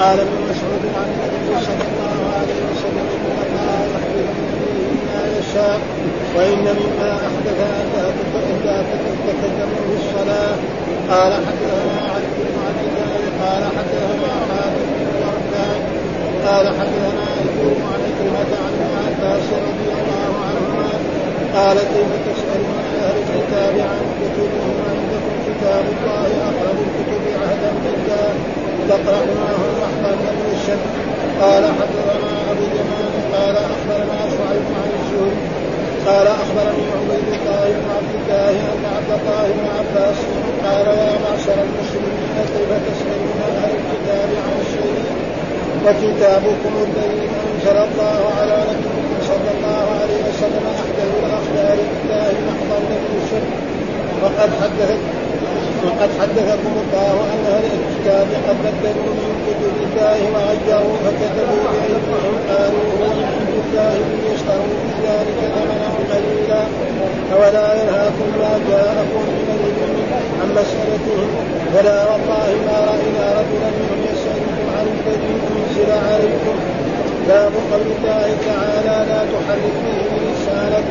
وقال ابن مسعود عن النبي صلى الله عليه وسلم إن الله ما يشاء وإن مما احدث ان لا تتكلموا في الصلاة. قال حدثنا بن عبد الله قال حدثنا حاتم بن وردان قال حدثنا ايوب عن كلمة عن عباس رضي الله عنهما قال كيف تسالون أهل الكتاب عن كتبهم؟ عندكم كتاب الله أقرب الكتب عهدا بالله تقرأناه أحببنا من الشك قال حدثنا أبو اليمان قال أخبرنا شعيب عن الزهري قال أخبرني عبيد الله بن عبد الله أن عبد الله بن عباس قال يا معشر المسلمين كيف تسألون أهل الكتاب عن الشيء؟ وكتابكم الذي أنزل الله على نبيكم صلى الله عليه وسلم أحدث الأخبار بالله محضا من الشك وقد حدثت وقد حدثكم الله ان أهل الكتاب قد بدلوا من كتب الله وغيروا فكتبوا بأيديهم قالوا هو من عند الله ليشتروا بذلك ثمنا قليلا أولا ينهاكم ما جاءكم من العلم عن مسألتهم فلا والله ما رأينا رجلا منهم يسألكم عن الذي أنزل عليكم باب قول الله تعالى لا تحرك به لسانك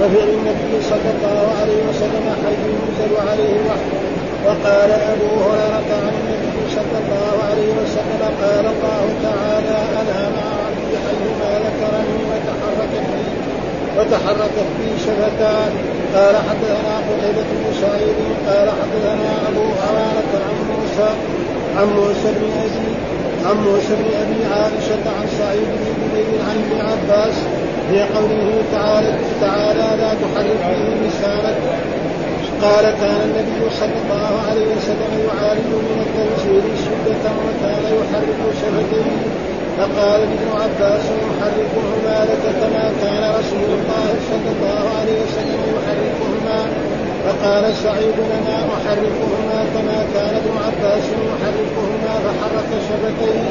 وفعل النبي صلى الله عليه وسلم حيث ينزل عليه وحده وقال أبو هريرة عن النبي صلى الله عليه وسلم قال الله تعالى أنا مع عبدي حيثما ذكرني وتحركت بي وتحركت بي شفتان. قال حدثنا قتيبة بن سعيد قال حدثنا أبو عوانة عن موسى عن موسى بن ابي عن موسى بن أبي عائشة عن سعيد بن جبير عن ابن عباس في قوله تعالى تعالى لا تحرك به لسانك قال كان النبي صلى الله عليه وسلم يعالج من التنزيل شدة وكان يحرك شفتيه فقال ابن عباس يحركهما لك كما كان رسول الله صلى الله عليه وسلم يحركهما. فقال سعيد لنا أحركهما كما كان ابن عباس يحركهما فحرك شفتيه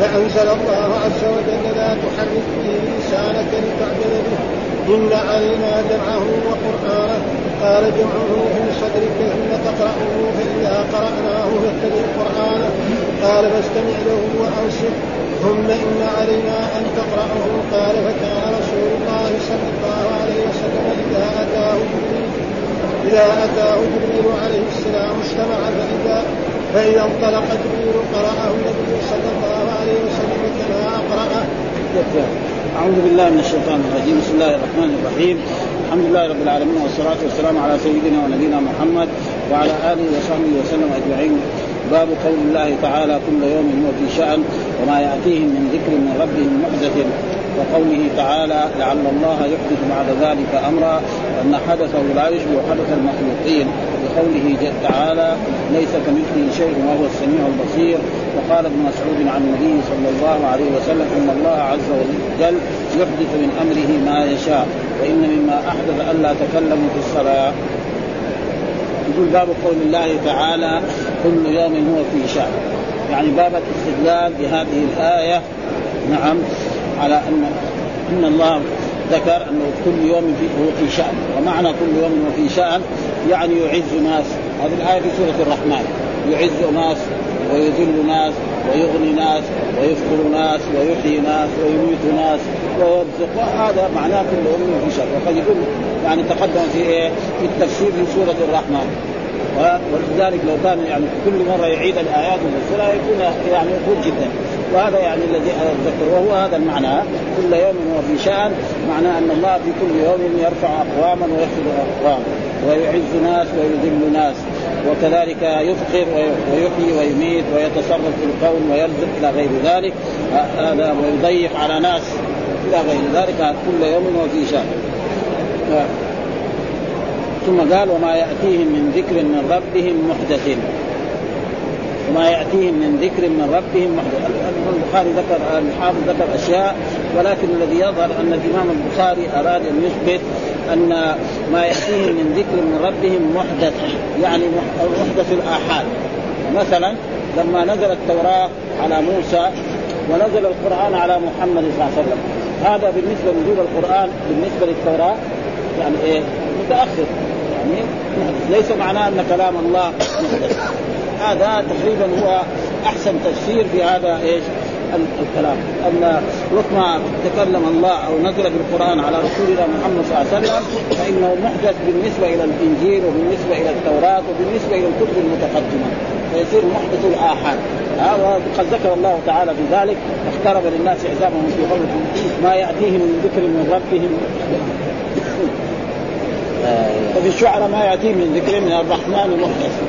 فأنزل الله عز وجل لا تحرك به لسانك لتعجل به. إن علينا جمعه وقرآنه قال جمعه في صدرك ثم تقرأه فإذا قرأناه فاتبع القرآن. قال فاستمع له وأنصت ثم إن علينا أن تقرأه. قال فكان رسول الله صلى الله عليه وسلم إذا أتاه إذا أتاه جبريل عليه السلام استمع فإذا فإذا انطلق جبريل قرأه النبي صلى الله عليه وسلم كما أقرأه. أعوذ بالله من الشيطان الرجيم. بسم الله الرحمن الرحيم. الحمد لله رب العالمين والصلاة والسلام على سيدنا ونبينا محمد وعلى آله وصحبه وسلم أجمعين. باب قول الله تعالى كل يوم هو في شأن وما يأتيهم من ذكر من ربهم محدث وقوله تعالى لعل الله يحدث بعد ذلك أمرا وأن حدثه لا يشبه حدث المخلوقين. بقوله تعالى ليس كمثله شيء وهو السميع البصير. وقال ابن مسعود عن النبي صلى الله عليه وسلم إن الله عز وجل يحدث من أمره ما يشاء وإن مما أحدث ألا تكلموا في الصلاة. يقول باب قول الله تعالى كل يوم هو في شأن. يعني باب الاستدلال بهذه الآية نعم على أن أن الله ذكر أنه كل يوم هو في شأن. ومعنى كل يوم هو في شأن يعني يعز ناس هذه الآية في سورة الرحمن. يعز ناس ويذل ناس ويغني ناس ويفقر ناس ويحيي ناس ويميت ناس ويرزق. هذا معناه كل يوم في شأن وقد يقول يعني تقدم في إيه؟ في التفسير في سورة الرحمن. ولذلك لو كان يعني كل مرة يعيد الآيات ويفسرها يكون يعني يطول جدا. وهذا يعني الذي اتذكر وهو هذا المعنى. كل يوم هو في شأن. معناه أن الله في كل يوم يرفع أقواما ويخفض اقواما ويعز ناس ويذل ناس وكذلك يفقر ويحيي ويميت ويتصرف في الكون ويرزق إلى غير ذلك. هذا ويضيق على ناس إلى غير ذلك كل يوم هو في شان ثم قال وما يأتيهم من ذكر من ربهم محدث وما يأتيهم من ذكر من ربهم محدث البخاري ذكر الحافظ ذكر أشياء ولكن الذي يظهر أن الإمام البخاري أراد أن يثبت أن ما يأتيهم من ذكر من ربهم محدث يعني محدث الآحاد. مثلا لما نزل التوراة على موسى ونزل القرآن على محمد صلى الله عليه وسلم. هذا بالنسبة لوجود القرآن بالنسبة للتوراة يعني إيه؟ متأخر. يعني ليس معناه أن كلام الله محدث. هذا تقريبا هو أحسن تفسير في هذا إيش؟ الكلام. ان وقت ما تكلم الله أو نزل بالقرآن على رسولنا محمد صلى الله عليه وسلم فإنه محدث بالنسبة إلى الإنجيل وبالنسبة إلى التوراة وبالنسبة إلى الكتب المتقدمة. فيصير محدث الآحاد. وقد ذكر الله تعالى بذلك اقترب للناس حسابهم في قبل ما يأتيهم من ذكر من ربهم. وفي الشعراء ما ياتيهم من ذكر من الرحمن محدث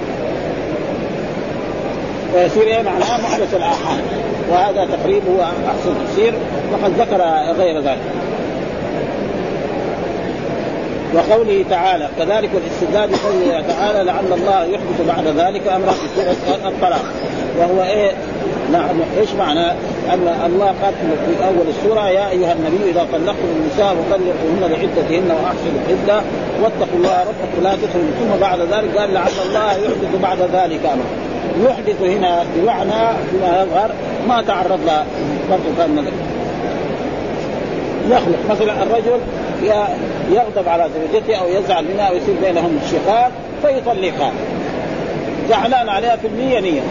ويصير معناه محدث الآحاد. وهذا تقريب هو أحسن تفسير وقد ذكر غير ذلك. وقوله تعالى كذلك الاستدلال بقوله تعالى لعل الله يحدث بعد ذلك أمرا في سورة الطلاق. وهو إيه؟ نعم إيش معنى؟ أن الله قال في أول السورة يا أيها النبي إذا طلقتم النساء وطلقوهن لعدتهن واحسنوا العدة واتقوا الله ربكم لا تدخلوا ثم بعد ذلك قال لعل الله يحدث بعد ذلك أمرا. يحدث هنا بمعنى فيما يظهر ما تعرض له برضه كان يخلق. مثلا الرجل يغضب على زوجته أو يزعل منها ويصير بينهم شقاق فيطلقها. زعلان عليها في المية نية.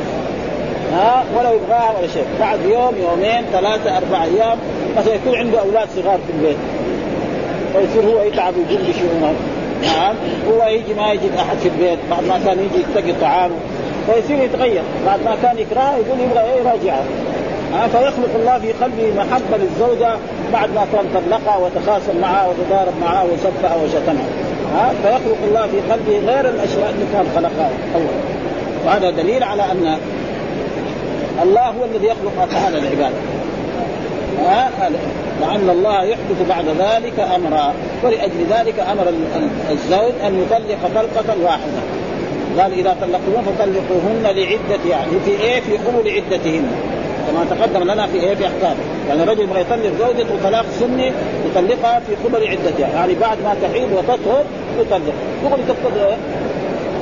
ها؟ ولا يبغاها ولا شيء. بعد يوم يومين ثلاثة أربع أيام مثلا يكون عنده أولاد صغار في البيت. فيصير هو يتعب ويقوم بشؤونه نعم. هو يجي ما يجد أحد في البيت. بعد ما كان يجي يتقي طعامه. فيصير يتغير. بعد ما كان يكرهها يقول يبغى إيه يراجعها. فيخلق الله في قلبه محبة للزوجة بعد ما كان طلقها وتخاصم معها وتضارب معها وسبها وشتمها. ها فيخلق الله في قلبه غير الأشياء اللي كان خلقها أول. وهذا دليل على أن الله هو الذي يخلق افعال العباد. ها لعل الله يحدث بعد ذلك أمرا. ولأجل ذلك أمر الزوج أن يطلق طلقة واحدة. قال إذا طلقتموهن فطلقوهن لعدة يعني في إيه؟ في قبول عدتهن. كما تقدم لنا في إيه؟ في أحكام. يعني الرجل يبغى يطلق زوجته طلاق سني يطلقها في قبل عدتها يعني بعد ما تحيض وتطهر يطلق. تقول تبتدئ إيه؟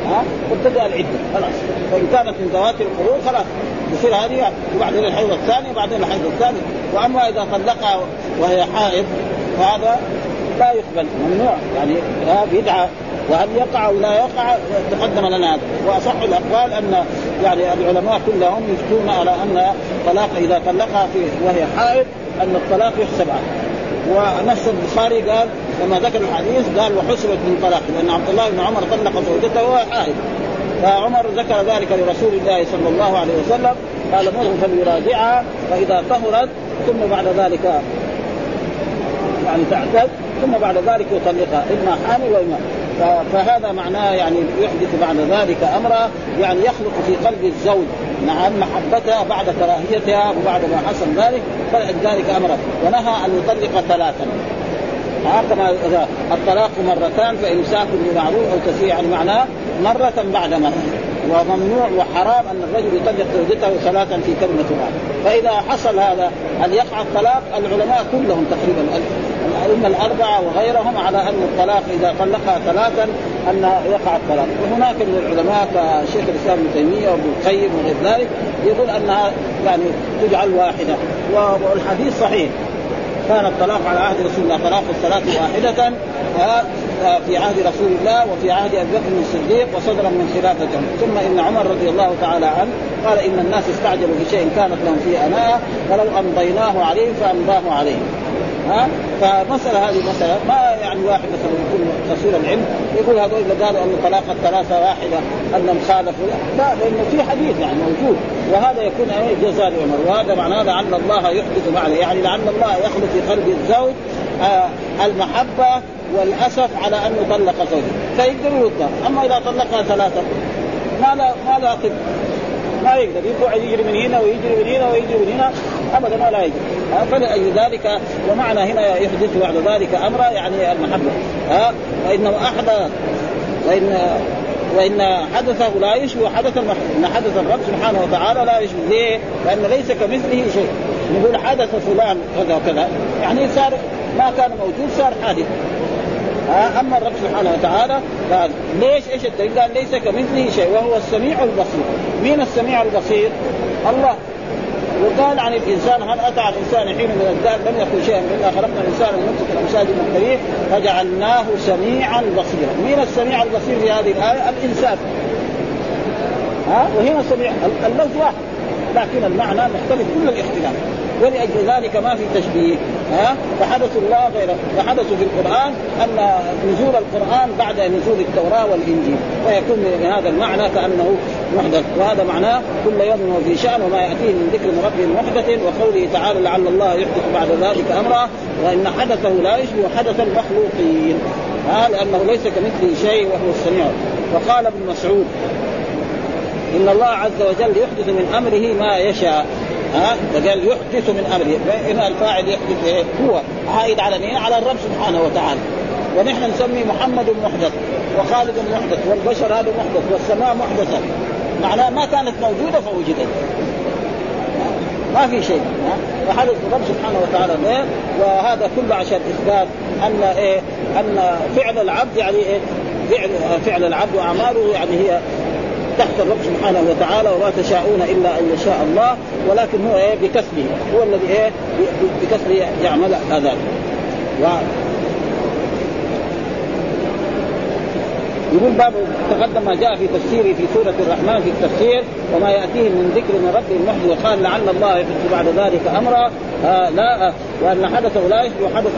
ها؟ تبتدئ العدة. خلاص. فان كانت من ذوات القرون خلاص. يصير هذه وبعدين الحيض الثاني وبعدين الحيض الثاني. وأما إذا طلقها وهي حائض فهذا لا يقبل. ممنوع. يعني بدعة. وهل يقع أو لا يقع تقدم لنا هذا. وأصح الأقوال أن يعني العلماء كلهم يفتون على أن طلاق إذا طلقها في وهي حائض أن الطلاق يحسب عنه ونفس البخاري قال لما ذكر الحديث قال وحسبت من طلاق. لأن عبد الله بن عمر طلق زوجته وهو حائض. فعمر ذكر ذلك لرسول الله صلى الله عليه وسلم قال مره فليراجعها فإذا طهرت ثم بعد ذلك يعني تعتد ثم بعد ذلك يطلقها إما حامل وإما فهذا معناه يعني يحدث بعد ذلك أمرا يعني يخلق في قلب الزوج نعم محبتها بعد كراهيتها وبعد ما حصل ذلك فلذلك امرا ونهى أن يطلق ثلاثا كما الطلاق مرتان فإمساك بمعروف أو تسريع يعني معناه مرة بعد مرة. وممنوع وحرام أن الرجل يطلق زوجته ثلاثا في كلمة واحدة. فإذا حصل هذا هل يقع الطلاق؟ العلماء كلهم تقريبا الأئمة الأربعة وغيرهم على أن الطلاق إذا طلقها ثلاثا أن يقع الطلاق. وهناك من العلماء كشيخ الإسلام ابن تيمية وابن القيم وغير ذلك يقول أنها يعني تجعل واحدة. والحديث صحيح. كان الطلاق على عهد رسول الله طلاق الثلاث واحدة في عهد رسول الله وفي عهد أبي بكر الصديق وصدرا من خلافته. ثم إن عمر رضي الله تعالى عنه قال إن الناس استعجلوا بشيء كانت لهم فيه اناء فلو أمضيناه عليهم فأمضاه عليهم. ها؟ فمسألة هذه مسألة. ما يعني واحد مثلا يكون كثير العلم يقول هذول اللي قالوا أن طلاق الثلاثة واحدة انهم خالفوا لا لأنه في حديث يعني موجود. وهذا يكون جزاء لعمر. وهذا معناه لعل الله يحدث بعد يعني لعل الله يخلق في قلب الزوج آه المحبة والأسف على أن يطلق زوجه. فيقدر يرد أما إذا طلقها ثلاثة ما لا ما لا طب. ما يقدر. يقعد يجري من هنا ويجري من هنا ويجري من هنا. أبدا لا يجري فلأجل ذلك ومعنى هنا يحدث بعد ذلك امرا يعني المحبة. ها وانه احدث وان وإن حدثه لا يشبه حدث المحبة إن حدث الرب سبحانه وتعالى لا يشبه. ليه؟ لأن ليس كمثله شيء. نقول حدث فلان كذا وكذا. يعني صار ما كان موجود صار حادث. أما الرب سبحانه وتعالى قال ليش إيش الدليل؟ قال ليس كمثله شيء وهو السميع البصير، مين السميع البصير؟ الله. وقال عن الإنسان هل أتى على الإنسان حين من الدهر لم يكن شيئا. الا خلقنا الإنسان من نطفة الامشاج من قريب فجعلناه سميعا بصيرا، مين السميع البصير في هذه الآية؟ الإنسان. ها؟ وهنا سميع. اللفظ واحد لكن المعنى مختلف كل الاختلاف. ولأجل ذلك ما في تشبيه. ها؟ فحدث الله غير فحدث في القرآن أن نزول القرآن بعد نزول التوراة والإنجيل. ويكون من هذا المعنى كأنه محدث. وهذا معناه كل يوم هو في شأن وما يأتيه من ذكر ربه محدث وقوله تعالى لعل الله يحدث بعد ذلك أمرا وإن حدثه لا يشبه حدث المخلوقين. ها؟ لأنه ليس كمثله شيء وهو السميع. وقال ابن مسعود إن الله عز وجل يحدث من أمره ما يشاء. ها؟ فقال يحدث من أمره. هنا الفاعل يحدث إيه؟ هو. عائد على مين؟ على الرب سبحانه وتعالى. ونحن نسمي محمد محدث وخالد محدث والبشر هذا محدث والسماء محدثة. معناه ما كانت موجودة فوجدت. ما في شيء. وحدث الرب سبحانه وتعالى إيه؟ وهذا كله عشان إثبات أن إيه؟ أن فعل العبد يعني إيه؟ فعل فعل العبد وأعماله يعني هي تحت الرب سبحانه وتعالى وما تشاءون إلا أن يشاء الله ولكن هو إيه؟ بكسبه. هو الذي إيه؟ بكسبه يعمل هذا. و... يقول باب تقدم ما جاء في تفسيره في سورة الرحمن في التفسير وما يأتيه من ذكر من رب المحدث وقال لعل الله يحدث بعد ذلك أمرا. آه لا آه وأن حدثه لا يشبه حدث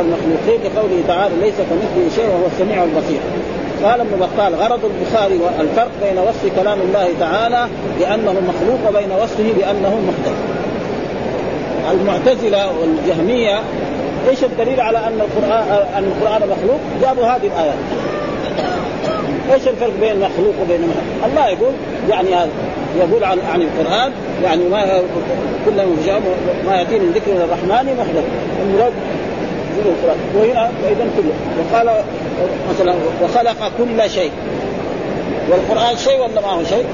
المخلوقين لقوله تعالى ليس كمثله شيء وهو السميع البصير. قال ابن بطال غرض البخاري والفرق بين وصف كلام الله تعالى بأنه مخلوق وبين وصفه بأنه محدث. المعتزلة والجهمية إيش الدليل على أن القران أن القرآن مخلوق؟ جابوا هذه الايات. إيش الفرق بين المخلوق وبين المخلوق؟ الله يقول يعني هذا يقول عن عن القرآن يعني ما كل ما ياتي من ذكر الرحمن المراد وهنا أيضا كله وقال مثلا وخلق كل شيء. والقرآن شيء ولا ما هو شيء؟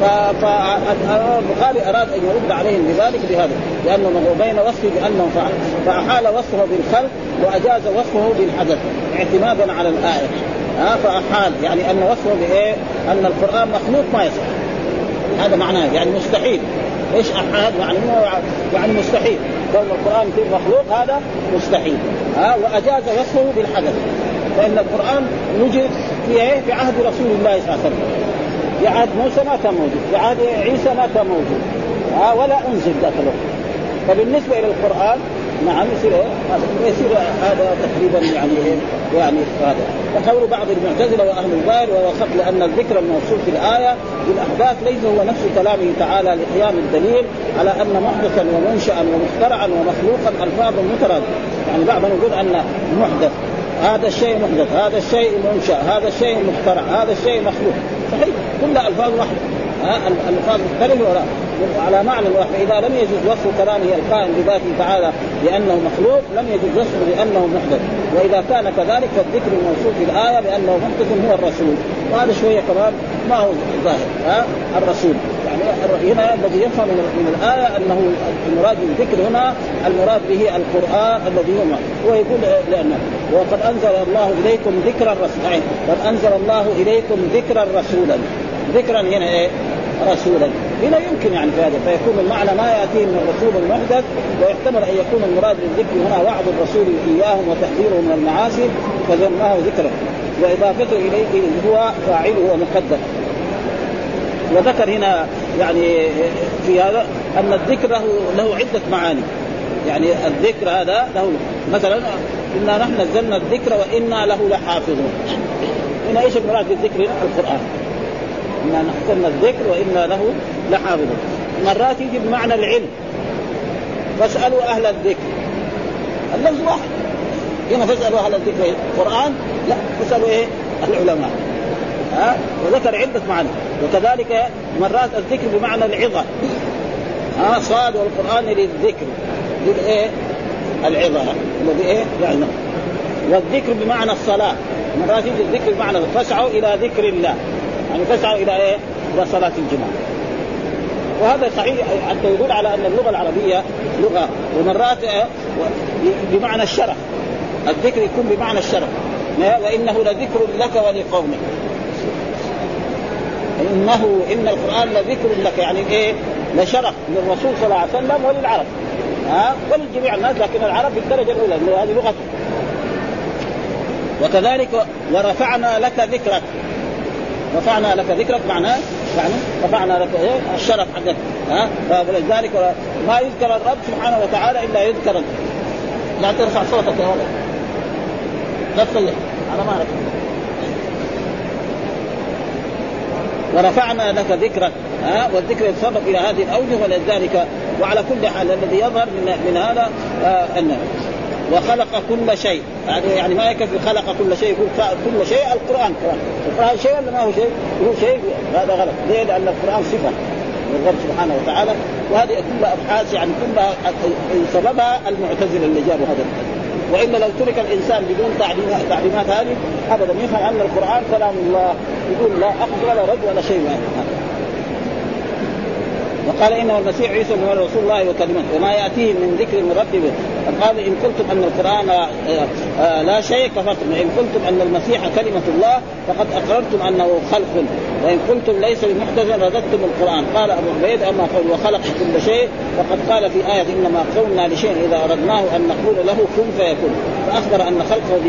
فالبخاري أراد أن يرد عليهم بذلك بهذا لأنه بين وصفه بانه فعل فأحال وصفه بالخلق وأجاز وصفه بالحدث اعتمادا على الآية. ها فأحال يعني أن وصفه بإيه؟ أن القرآن مخلوق ما يصح. هذا معناه يعني مستحيل. إيش احاد يعني يعني مستحيل. كون القرآن في مخلوق هذا مستحيل. ها وأجاز وصفه بالحدث. فإن القرآن وجد في إيه؟ في عهد رسول الله صلى الله عليه وسلم. في عهد موسى ما كان موجود. في عهد عيسى ما كان موجود. ها ولا أنزل ذاك الوقت. فبالنسبة إلى القرآن نعم يصير؟ يصير هذا تقريبا يعني إيه؟ يعني هذا وقول بعض المعتزلة وأهل الظاهر وهو خط لأن الذكر الموصول في الآية بالأحداث ليس هو نفس كلامه تعالى لقيام الدليل على أن محدثا ومنشا ومخترعا ومخلوقا ألفاظ مترادفة يعني بعضهم يقول أن محدث هذا الشيء محدث هذا الشيء منشأ هذا الشيء مخترع هذا الشيء مخلوق صحيح كل ألفاظ واحدة الالفاظ مختلفة على معنى فإذا لم يجوز وصف كلامه القائم بذاته تعالى بأنه مخلوق لم يجوز وصفه بأنه محدث. وإذا كان كذلك فالذكر الموصوف في الآية بأنه محدث هو الرسول. وهذا شوية كمان ما هو ظاهر ها؟ الرسول. يعني هنا الذي يفهم من, الآية أنه المراد بالذكر هنا المراد به القرآن الذي هو ويقول لأنه وقد أنزل الله إليكم ذكرا رسولا يعني قد أنزل الله إليكم ذكرا رسولا. ذكرا هنا إيه؟ رسولا. هنا يمكن يعني في هذا فيكون المعنى ما ياتي من الرسول المحدث ويحتمل أن يكون المراد بالذكر هنا وعد الرسول إياهم وتحذيره من المعاصي فذماه ذكرا وإضافته إليه هو فاعله ومقدم وذكر هنا يعني في هذا أن الذكر له له عدة معاني. يعني الذكر هذا له مثلا إنا نحن نزلنا الذكر وإنا له لحافظون. هنا إيش المراد بالذكر؟ القرآن. أنا نحسن الذكر وأنا له لحافظون مرات يجي بمعنى العلم. فاسألوا أهل الذكر. اللفظ واحد. هنا فاسألوا أهل الذكر. القرآن؟ لا فاسألوا إيه؟ العلماء. ها؟ وذكر عدة معاني. وكذلك مرات الذكر بمعنى العظة. ها؟ صاد والقرآن للذكر. للايه العظة. الذي إيه؟ يعني. والذكر بمعنى الصلاة. مرات يجي الذكر بمعنى فاسعوا إلى ذكر الله. يعني تسعى إلى إيه؟ إلى صلاة الجمعه. وهذا صحيح حتى يدل على أن اللغة العربية لغة ومرات إيه؟ بمعنى الشرف. الذكر يكون بمعنى الشرف. وإنه لذكر لك ولقومك. إنه إن القرآن لذكر لك يعني إيه؟ لشرف للرسول صلى الله عليه وسلم وللعرب ها ولجميع الناس لكن العرب في الدرجه الأولى لأنه هذه لغته وكذلك ورفعنا لك ذكرك رفعنا لك ذكرك معناه؟ يعني رفعنا لك إيه؟ الشرف حقك ها؟ فلذلك ما يذكر الرب سبحانه وتعالى إلا يذكر لا ترفع صوتك يا ولد. لا تصيح على ما ورفعنا لك ذكرك ها؟ والذكر يتصرف إلى هذه الأوجه ولذلك وعلى كل حال الذي يظهر من, من هذا آه انه وخلق كل شيء. يعني يعني ما يكفي خلق كل شيء يقول كل شيء القرآن. كمان القرآن شيء ولا ما هو شيء؟ هو شيء هذا غلط. ليه؟ لأن القرآن صفة للرب سبحانه وتعالى وهذه كلها أبحاث يعني كلها سببها المعتزلة اللي جابوا هذا وإلا لو ترك الإنسان بدون تعليمات تعليمات هذه ابدا يفهم أن القرآن كلام الله يقول لا اخذ ولا رد ولا شيء. ما وقال انه المسيح عيسى بن رسول الله وكلمته وما يأتيه من ذكر من ربه. قال إن قلتم أن القرآن آه، آه، لا شيء كفرتم وإن قلتم أن المسيح كلمة الله فقد أقررتم أنه خلق. وإن قلتم ليس بمحدث رددتم القرآن. قال أبو عبيد أما قول وخلق كل شيء فقد قال في آية إنما قولنا لشيء إذا أردناه أن نقول له كن فيكون. فأخبر أن خلقه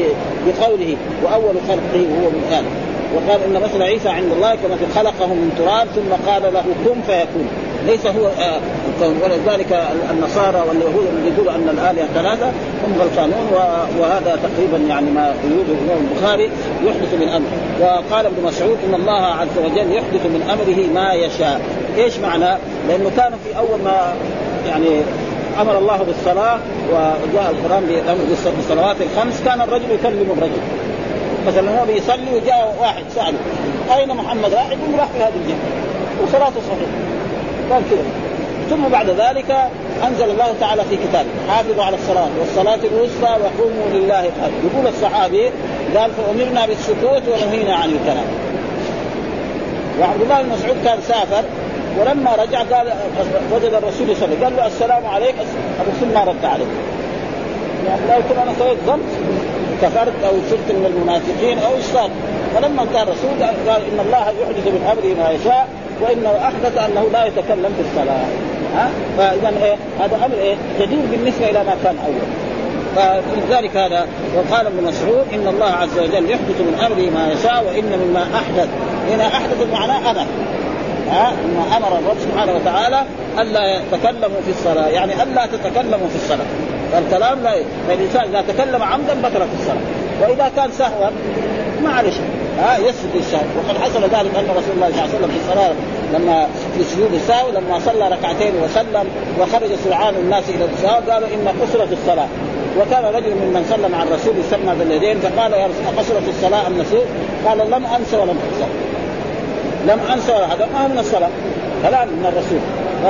بقوله وأول خلقه هو من آدم. وقال إن مثل عيسى عند الله كما خلقه من تراب ثم قال له كن فيكون. ليس هو آه، ولذلك النصارى واليهود اللي يقولوا أن الآلهة ثلاثة هم غلطانون وهذا تقريبا يعني ما يوجد الإمام البخاري يحدث من أمره. وقال ابن مسعود إن الله عز وجل يحدث من أمره ما يشاء. إيش معنى؟ لأنه كانوا في أول ما يعني أمر الله بالصلاة وجاء القرآن بامر بالصلوات الخمس كان الرجل يكلم الرجل. مثلا هو بيصلي وجاء واحد سأله أين محمد؟ راح يقول راح في هذه الجهه وصلاته صحيحة. قال كذا. ثم بعد ذلك أنزل الله تعالى في كتابه حافظوا على الصلاة والصلاة الوسطى وقوموا لله قال يقول الصحابي قال فأمرنا بالسكوت ونهينا عن الكلام. وعبد الله بن مسعود كان سافر ولما رجع قال وجد الرسول وسلم قال له السلام عليك. الرسول ما رد عليه. يعني لا يكون أنا سويت ذنب كفرت أو صرت من المنافقين أو إشراك. فلما انتهى الرسول قال إن الله يحدث من امره ما يشاء وإنه أحدث أنه لا يتكلم في الصلاة. ها؟ فاذا إيه؟ هذا أمر إيه؟ جديد بالنسبة إلى ما كان أول. فلذلك هذا وقال ابن مسعود إن الله عز وجل يحدث من أمره ما يشاء وإن مما أحدث. هنا أحدث معناه أمر. ها؟ أمر الرب سبحانه وتعالى ألا يتكلموا في الصلاة. يعني ألا تتكلموا في الصلاة. فالكلام لا فالانسان إذا تكلم عمدا بطلت الصلاة. وإذا كان سهوا شيء. ها يسجد للسهو. وقد حصل ذلك أن رسول الله صلى الله عليه وسلم في الصلاة لما في سجود السهو لما صلى ركعتين وسلم وخرج سرعان الناس إلى السهو قالوا إن قصرت الصلاة. وكان رجل ممن صلى مع الرسول يسمى باليدين فقال يا رسول قصرت الصلاة أم نسيت؟ قال لم أنس ولم انسى لم انسى ولا هذا ما من الصلاة؟ كلام من الرسول.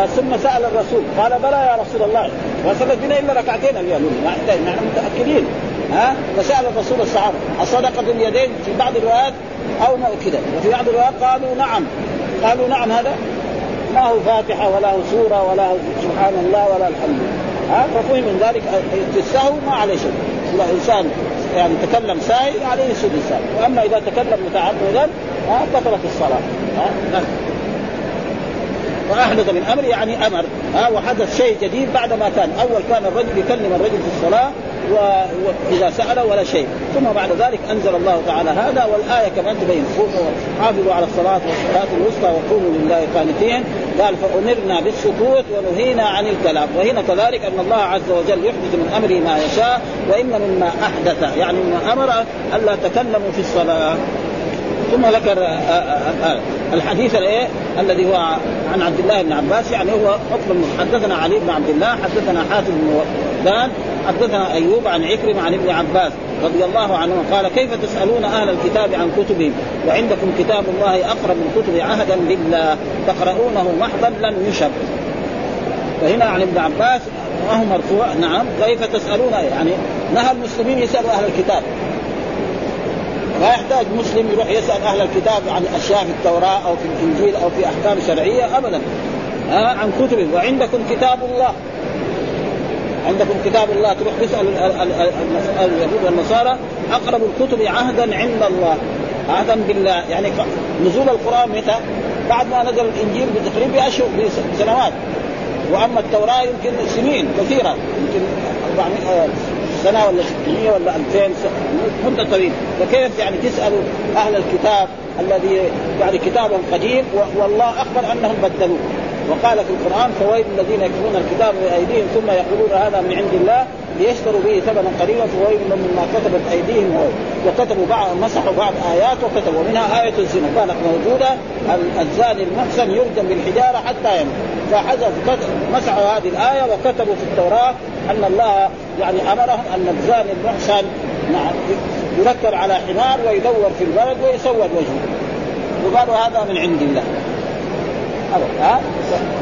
ثم سأل الرسول قال بلى يا رسول الله. وصلت بنا إلا ركعتين اليوم. ما نحن متأكدين. ها؟ فسأل الرسول الصحابه الصدقه باليدين في بعض الروايات أو كذا وفي بعض الروايات قالوا نعم. قالوا نعم هذا ما هو فاتحة ولا هو سورة ولا هو سبحان الله ولا الحمد ها؟ ففهم من ذلك السهو ما عليه شيء. الانسان يعني تكلم ساهي عليه السهو وأما إذا تكلم متعمدا ها؟ بطلت الصلاة. ها؟ نعم. وأحدث من أمر يعني أمر. ها وحدث شيء جديد بعد ما كان. أول كان الرجل يكلم الرجل في الصلاة واذا سأل ولا شيء. ثم بعد ذلك أنزل الله تعالى هذا والآية كمان تبين. حافظوا على الصلاة والصلاة الوسطى وقوموا لله قانتين. قال فأمرنا بالسكوت ونهينا عن الكلام. وهنا كذلك أن الله عز وجل يحدث من أمره ما يشاء وان مما أحدث يعني مما أمر الا تكلموا في الصلاة. ثم ذكر آه، آه، آه، الحديث الإيه؟ الذي هو عن عبد الله بن عباس يعني هو حكم حدثنا علي بن عبد الله حدثنا حاتم بن وردان حدثنا أيوب عن عكرم عن ابن عباس رضي الله عنه قال كيف تسألون أهل الكتاب عن كتبهم؟ وعندكم كتاب الله أقرب من كتب عهدا بالله تقرؤونه محضا لم يشب. فهنا عن ابن عباس وهو مرفوع؟ نعم كيف تسألون؟ يعني نهى المسلمين يسألوا أهل الكتاب. ما يحتاج مسلم يروح يسأل أهل الكتاب عن أشياء في التوراة أو في الإنجيل أو في أحكام شرعية ابدا. ها عن كتب وعندكم كتاب الله. عندكم كتاب الله. تروح تسأل اليهود والنصارى. أقرب الكتب عهدا عند الله. عهدا بالله. يعني نزول القرآن متى؟ بعد ما نزل الإنجيل بتقريبا بأشهر بسنوات. وأما التوراة يمكن سنين كثيرة. يمكن 400 سنة ولا 600 ولا 2000 سنه مدة طويلة. فكيف يعني تسأل أهل الكتاب الذي يعني كتاب قديم والله أخبر أنهم بدلوه. وقال في القرآن فويل الذين يكتبون الكتاب بأيديهم ثم يقولون هذا من عند الله ليشتروا به ثمنا قليلا فويل مما كتبت أيديهم وكتبوا بعض مسحوا بعض آيات وكتبوا ومنها آية الزنا. كانت موجوده الزاني المحسن يرجم بالحجارة حتى يموت. فحذفوا مسحوا هذه الآية وكتبوا في التوراة أن الله يعني أمرهم أن الزاني المحسن نعم يركب على حمار ويدور في البلد ويسود وجهه. وقالوا هذا من عند الله. ها؟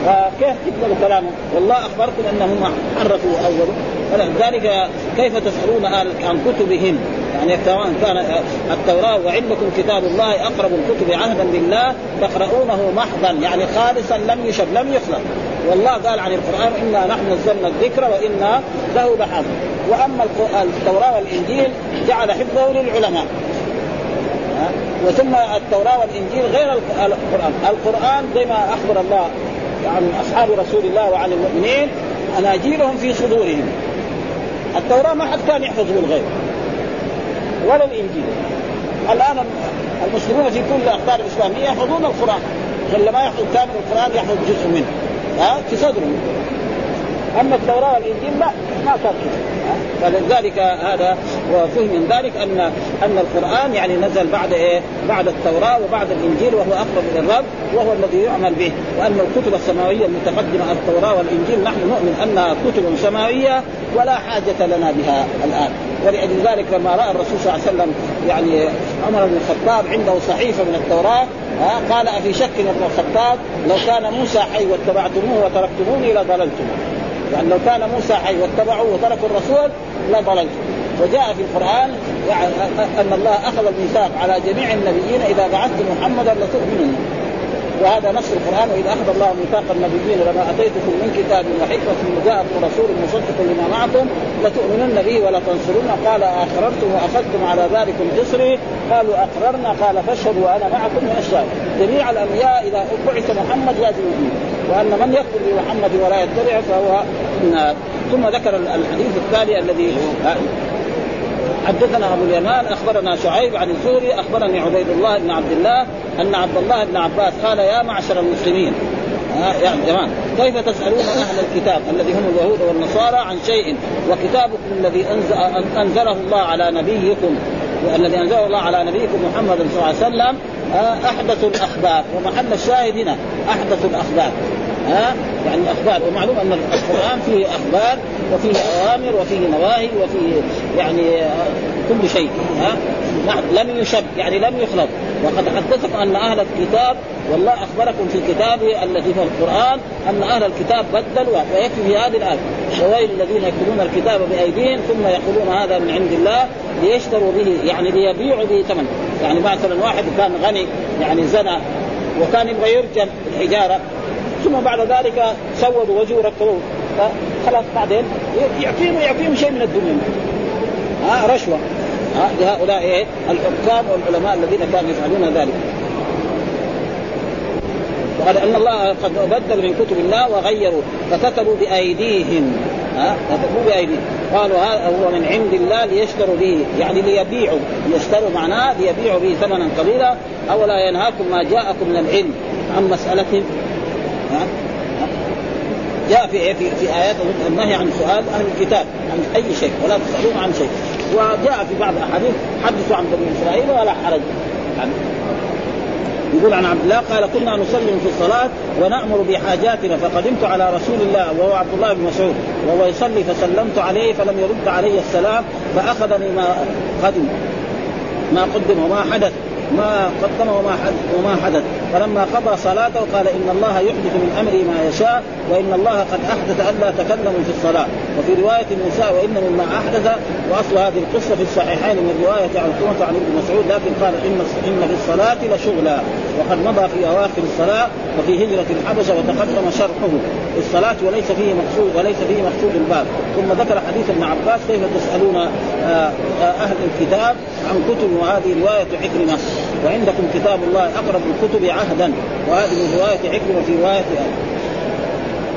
فكيف تقبلوا كلامه؟ والله أخبركم أنهم حرفوا أول. ولذلك كيف تسألون عن كتبهم؟ يعني سواء كان التوراة وعندكم كتاب الله أقرب الكتب عهدا بالله تقرؤونه محضا يعني خالصا لم يشب لم يخلق. والله قال عن القرآن إنا نحن نزلنا الذكر وإنا له لحافظ. وأما التوراة والإنجيل جعل حفظه للعلماء. وثم التوراة والإنجيل غير القرآن، القرآن زي ما أخبر الله عن أصحاب رسول الله وعن المؤمنين أناجيلهم في صدورهم. التوراة ما حد كان يحفظ بالغيب ولا الإنجيل. الآن المسلمون في كل الاقطار الإسلامية يحفظون القرآن، لما يحفظ كامل القرآن يحفظ جزء منه. ها في صدره. أما التوراة والإنجيل لا ما كان فلذلك هذا وفهم من ذلك ان أن القرآن يعني نزل بعد إيه؟ بعد التوراة وبعد الإنجيل وهو أقرب إلى الرب وهو الذي يعمل به. وأن الكتب السماوية المتقدمة التوراة والإنجيل نحن نؤمن أنها كتب سماوية ولا حاجة لنا بها الآن. ولأجل ذلك لما رأى الرسول صلى الله عليه وسلم يعني عمر بن الخطاب عنده صحيفة من التوراة قال أفي شك ابن الخطاب لو كان موسى حي واتبعتموه وتركتموني لضللتم يعني لو كان موسى حي واتبعوه وتركوا الرسول لضللتم وجاء في القرآن يعني أن الله أخذ الميثاق على جميع النبيين إذا بعثت محمدا لتؤمنن وهذا نص القرآن وإذا أخذ الله ميثاق النبيين لما آتيتكم من كتاب وحكمة وجاءكم رسول مصدق لما معكم لتؤمنن به ولا تنصرن قال اقررتم وأخذتم على ذلكم إصري. قالوا أقررنا. قال فاشهدوا وأنا معكم من الشهر جميع الأنبياء إذا بعث محمد لازم يؤمن وأن من يكفر بمحمد ولا يتبع فهو النار. ثم ذكر الحديث التالي الذي حدثنا أبو اليمان أخبرنا شعيب عن الزهري أخبرني عبيد الله بن عبد الله أن عبد الله بن عباس قال يا معشر المسلمين. يا جماعة كيف تسألون أهل الكتاب الذي هم اليهود والنصارى عن شيء؟ وكتابكم الذي أنزله الله على نبيكم الذي أنزله الله على نبيكم محمد صلى الله عليه وسلم أحدث الأخبار ومحل الشاهد هنا أحدث الأخبار. ها يعني الاخبار ومعلوم أن القرآن فيه أخبار وفيه أوامر وفيه نواهي وفيه يعني كل شيء ها؟ لم يشب يعني لم يخلق وقد حدثكم أن أهل الكتاب والله أخبركم في كتابه الذي هو القرآن أن أهل الكتاب بدلوا ويكفي في هذه الآية. وويل الذين يكتبون الكتاب بأيديهم ثم يقولون هذا من عند الله ليشتروا به يعني ليبيعوا به ثمن يعني مثلا واحد كان غني يعني زنى وكان يبغى يرجم الحجارة. ثم بعد ذلك سودوا وجهه وركبوه خلاص بعدين يعطيهم يعطيهم شيء من الدنيا. ها رشوة. ها لهؤلاء إيه؟ الحكام والعلماء الذين كانوا يفعلون ذلك. وقال أن الله قد بدل من كتب الله وغيروا فكتبوا بأيديهم. ها كتبوا بأيديهم. قالوا هذا هو من عند الله ليشتروا به يعني ليبيعوا. ليشتروا معناه ليبيعوا به ثمنا قليلا أولا ينهاكم ما جاءكم من العلم. عن مساله جاء في في في آيات النهي عن سؤال أهل الكتاب عن أي شيء ولا تسالون عن شيء. وجاء في بعض الأحاديث حدثوا عن بني إسرائيل ولا حرج. يعني يقول عن عبد الله قال كنا نسلم في الصلاة ونأمر بحاجاتنا فقدمت على رسول الله وهو عبد الله بن مسعود. وهو يصلي فسلمت عليه فلم يرد علي السلام فأخذني ما قدم ما قدم وما حدث. ما قدم وما حدث وما حدث. فلما قضى صلاته قال إن الله يحدث من امره ما يشاء وإن الله قد أحدث الا تكلموا في الصلاة. وفي رواية النساء وإن مما أحدث وأصل هذه القصة في الصحيحين من رواية عن عن ابن مسعود لكن قال إن إن في الصلاة لشغلا وقد مضى في أواخر الصلاة وفي هجرة الحبشة وتقدم شرحه. الصلاة وليس فيه مقصود وليس فيه مقصود الباب. ثم ذكر حديث ابن عباس كيف تسألون آه، آه، أهل الكتاب عن كتب وهذه رواية عكرمة. وعندكم كتاب الله أقرب الكتب عهدا. وهذه رواية عكرمة في رواية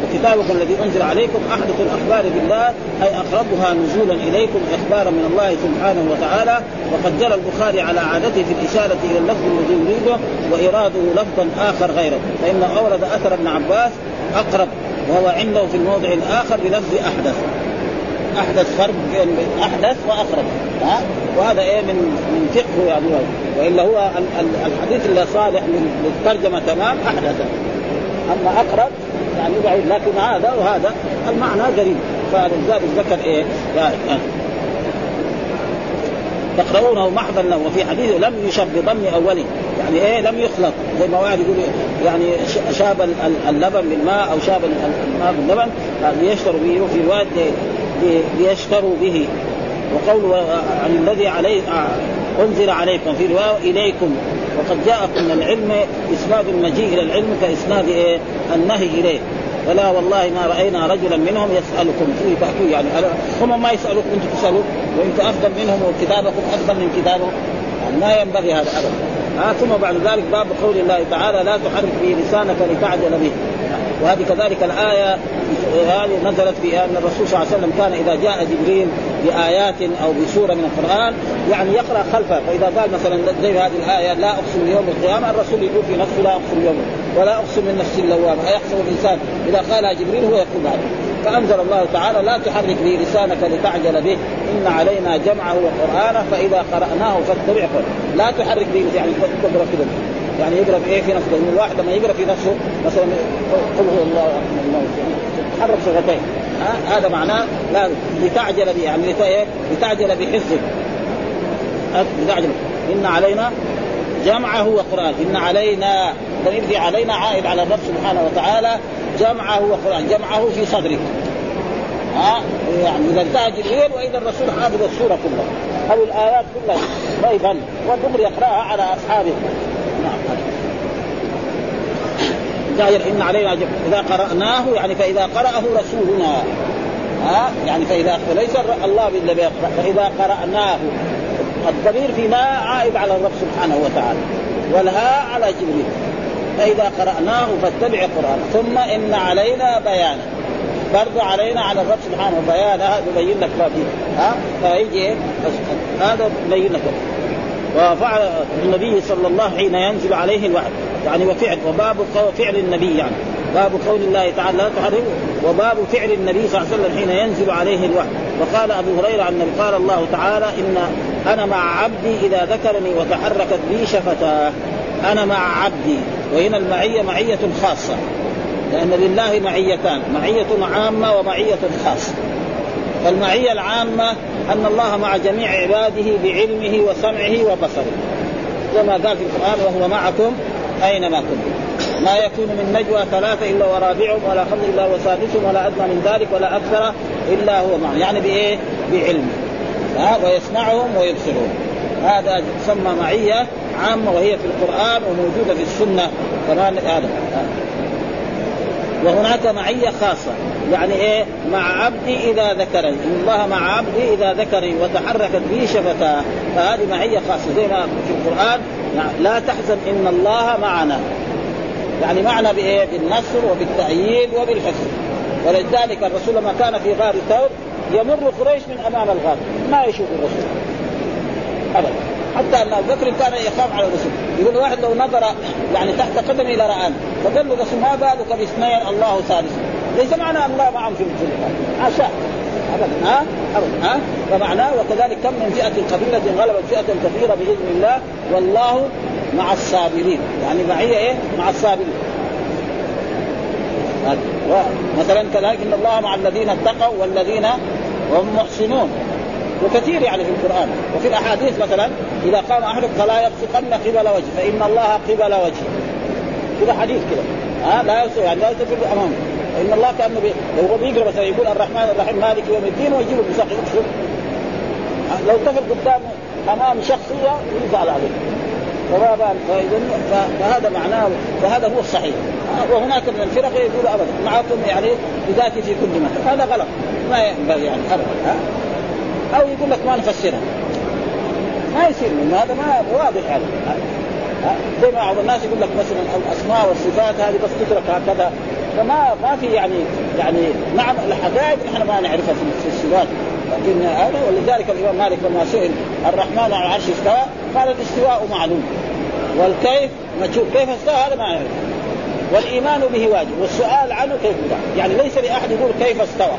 وكتابكم الذي أنزل عليكم. أحدث الأخبار بالله أي أقربها نزولا إليكم اخبارا من الله سبحانه وتعالى. وقد جرى البخاري على عادته في الإشارة إلى اللفظ الذي يريده وإراده لفظا آخر غيره. فانه أورد أثر ابن عباس أقرب وهو عنده في الموضع الآخر بلفظ أحدث. أحدث فرق بين أحدث وأقرب. ها؟ وهذا إيه من من فقهه يعني وإلا هو الحديث اللي صالح للترجمه تمام احدث أما أقرب يعني بعيد لكن هذا وهذا المعنى قريب فلذلك ذكر إيه؟ يعني تقرؤونه محضا له وفي حديث لم يشب بضم أوله. يعني إيه؟ لم يخلط. زي ما واحد يقول يعني شاب اللبن بالماء أو شاب الماء باللبن ليشتروا به في رواية ليشتروا به. وقول عن الذي عليه أنزل عليكم في رواية إليكم. وقد جاءكم من العلم إسناد المجيء إلى العلم كإسناد إيه؟ النهي إليه. فلا والله ما رأينا رجلا منهم يسألكم. فيه فاكوا يعني. هم ما يسألوك أنتم تسالون وانت افضل منهم وكتابكم افضل من كتابهم يعني ما ينبغي هذا ابدا. آه ثم بعد ذلك باب قول الله تعالى لا تحرك به لسانك لتعجل به. وهذه كذلك الآية هذه نزلت في أن الرسول صلى الله عليه وسلم كان إذا جاء جبريل بآيات أو بسورة من القرآن يعني يقرأ خلفه. فإذا قال مثلا زي هذه الآية لا أقسم بيوم القيامة الرسول يقول في نفسه لا أقسم بيوم ولا أقسم من نفس اللوامه ايحسب الإنسان؟ إذا قالها جبريل هو يقول هذا. فأنزل الله تعالى لا تحرك به لسانك لتعجل به. إن علينا جمعه وقرآنه فإذا قرأناه فاتبع لا تحرك به يعني يعني يقرأ في إيه في نفسه؟ لأن الواحد لما يقرأ في نفسه مثلا قل هو الله أحد الله شفتين. ها؟ هذا معناه لا لتعجل به يعني لتعجل بحفظه. لتعجل. إن علينا جمعه وقرآن. إن علينا ضمير في علينا عائد على الرب سبحانه وتعالى جمعه وقرآن. جمعه في صدرك ها؟ يعني إذا انتهى جبريل وإذا الرسول حافظ السورة كلها. أو الآيات كلها. ما يظن والدغري يقرأها على أصحابه. داير إن علينا. إذا قرأناه يعني فإذا قرأه رسولنا. ها؟ يعني فإذا وليس الله بالذي بيقرا فإذا قرأناه. الضمير في ما عائد على الرب سبحانه وتعالى. والهاء على جبريل. فإذا قرأناه فاتبع قرآن ثم إن علينا بيانه. برضو علينا على الرب سبحانه بيانه. يبين لك ما فيه. ها؟ فيجي هذا يبين لك. وفعل النبي صلى الله حين ينزل عليه الوحي. يعني وفعل وباب فعل النبي يعني. باب قول الله تعالى لا تحرم وباب فعل النبي صلى الله عليه وسلم حين ينزل عليه الوحي. وقال أبو هريرة عن النبي قال الله تعالى إن أنا مع عبدي إذا ذكرني وتحركت بي شفتاه. أنا مع عبدي وهنا المعية معية خاصة. لأن لله معيتان معية عامة ومعية خاصة. فالمعية العامة أن الله مع جميع عباده بعلمه وسمعه وبصره. كما قال في القرآن وهو معكم أينما كنتم. ما يكون من نجوى ثلاثة إلا ورابعهم ولا خمس إلا وسادسهم ولا أدنى من ذلك ولا أكثر إلا هو معهم. يعني بإيه؟ بعلمه. ها؟ ويسمعهم ويبصرهم. هذا تسمى معية عامة وهي في القرآن وموجودة في السنة. كمان هذا. وهناك معية خاصة. يعني إيه؟ مع عبدي إذا ذكرني. إن الله مع عبدي إذا ذكرني وتحركت به شفتاه فهذه معية خاصة. زي ما في القرآن لا تحزن إن الله معنا. يعني معنا بإيه؟ بالنصر وبالتأييد وبالحفظ. ولذلك الرسول لما كان في غار ثور يمر قريش من أمام الغار. ما يشوف الرسول. ابدا. حتى أن أبو بكر كان يخاف على الرسول. يقول واحد لو نظر يعني تحت قدمه إلى رآن فقال له الرسول ما بالك باثنين الله ثالث؟ ليس معنى أن الله معهم في الجنة. حاشا أبدا. ها؟ أبدا. ها؟ فمعناه وكذلك كم من فئة قبيلة غلبت فئة كثيرة بإذن الله والله مع الصابرين. يعني معيه إيه؟ مع الصابرين. مثلا كذلك إن الله مع الذين اتقوا والذين هم محسنون. وكثير يعني في القرآن. وفي الأحاديث مثلا إذا قام احدكم فلا يبصقن قبل وجهه فإن الله قبل وجهه كذا حديث كذا. ها؟ لا يبصق يعني لا يتفل أمامه. فإن الله كأنه بي... لو هو بيقرأ مثلا يقول الرحمن الرحيم مالك يوم الدين ويجيب المساق يكشف لو تفل قدام أمام شخصيه يزعل عليه. فما بال فهذا معناه وهذا هو الصحيح. وهناك من الفرق يقول ابدا معكم يعني بذاتي في كل مكان. هذا غلط. ما ينبغي يعني ابدا أو يقول لك ما نفسرها. ما يصير هذا ما واضح هذا. زي ما بعض الناس يقول لك مثلا الأسماء والصفات هذه بس تترك هكذا. فما ما في يعني يعني نعم الحقائق نحن ما نعرفها في الصفات لكن هذا ولذلك الإمام مالك لما سئل الرحمن على العرش استوى قال الاستواء معلوم. والكيف مجهول كيف استوى؟ هذا ما نعرف. والإيمان به واجب. والسؤال عنه كيف يعني ليس لأحد يقول كيف استوى.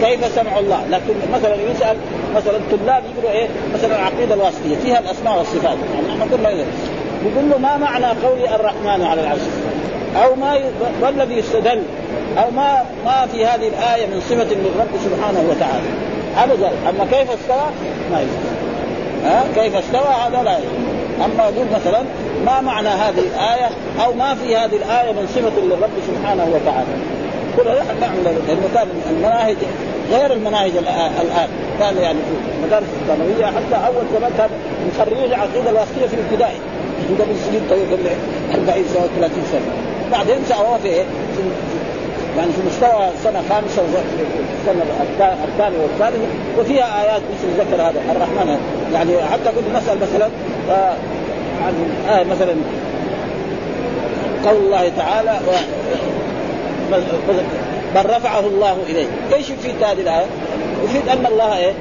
كيف سمع الله؟ لكن مثلا يسأل مثلا الطلاب يقولوا إيه؟ مثلا العقيدة الواسطية فيها الأسماء والصفات. يعني نحن قلنا يقول له ما معنى قول الرحمن على العرش؟ أو ما ما الذي يستدل؟ أو ما ما في هذه الآية من صفة للرب سبحانه وتعالى؟ ابدا. أما كيف استوى؟ ما يستوى ها؟ كيف استوى؟ هذا لا يجوز. أما يقول مثلا ما معنى هذه الآية؟ أو ما في هذه الآية من صفة للرب سبحانه وتعالى؟ كل هذا نعم لأنه كان المناهج غير المناهج الآن. كان يعني في المدارس الثانوية حتى أول زمان كان مخرجين العقيده الواسطية في الابتدائي. قبل سنين طويله قبل 40 سنة 30 سنة. بعدين سووها في في يعني في مستوى سنة خامسة السنة الثانية والثالثه وفيها آيات مثل ذكر هذا الرحمن. يعني حتى كنت نسأل مثلا آه عن آية مثلا قول الله تعالى بل رفعه الله إليه، إيش يفيد هذه الآية؟ يفيد أن الله إيه؟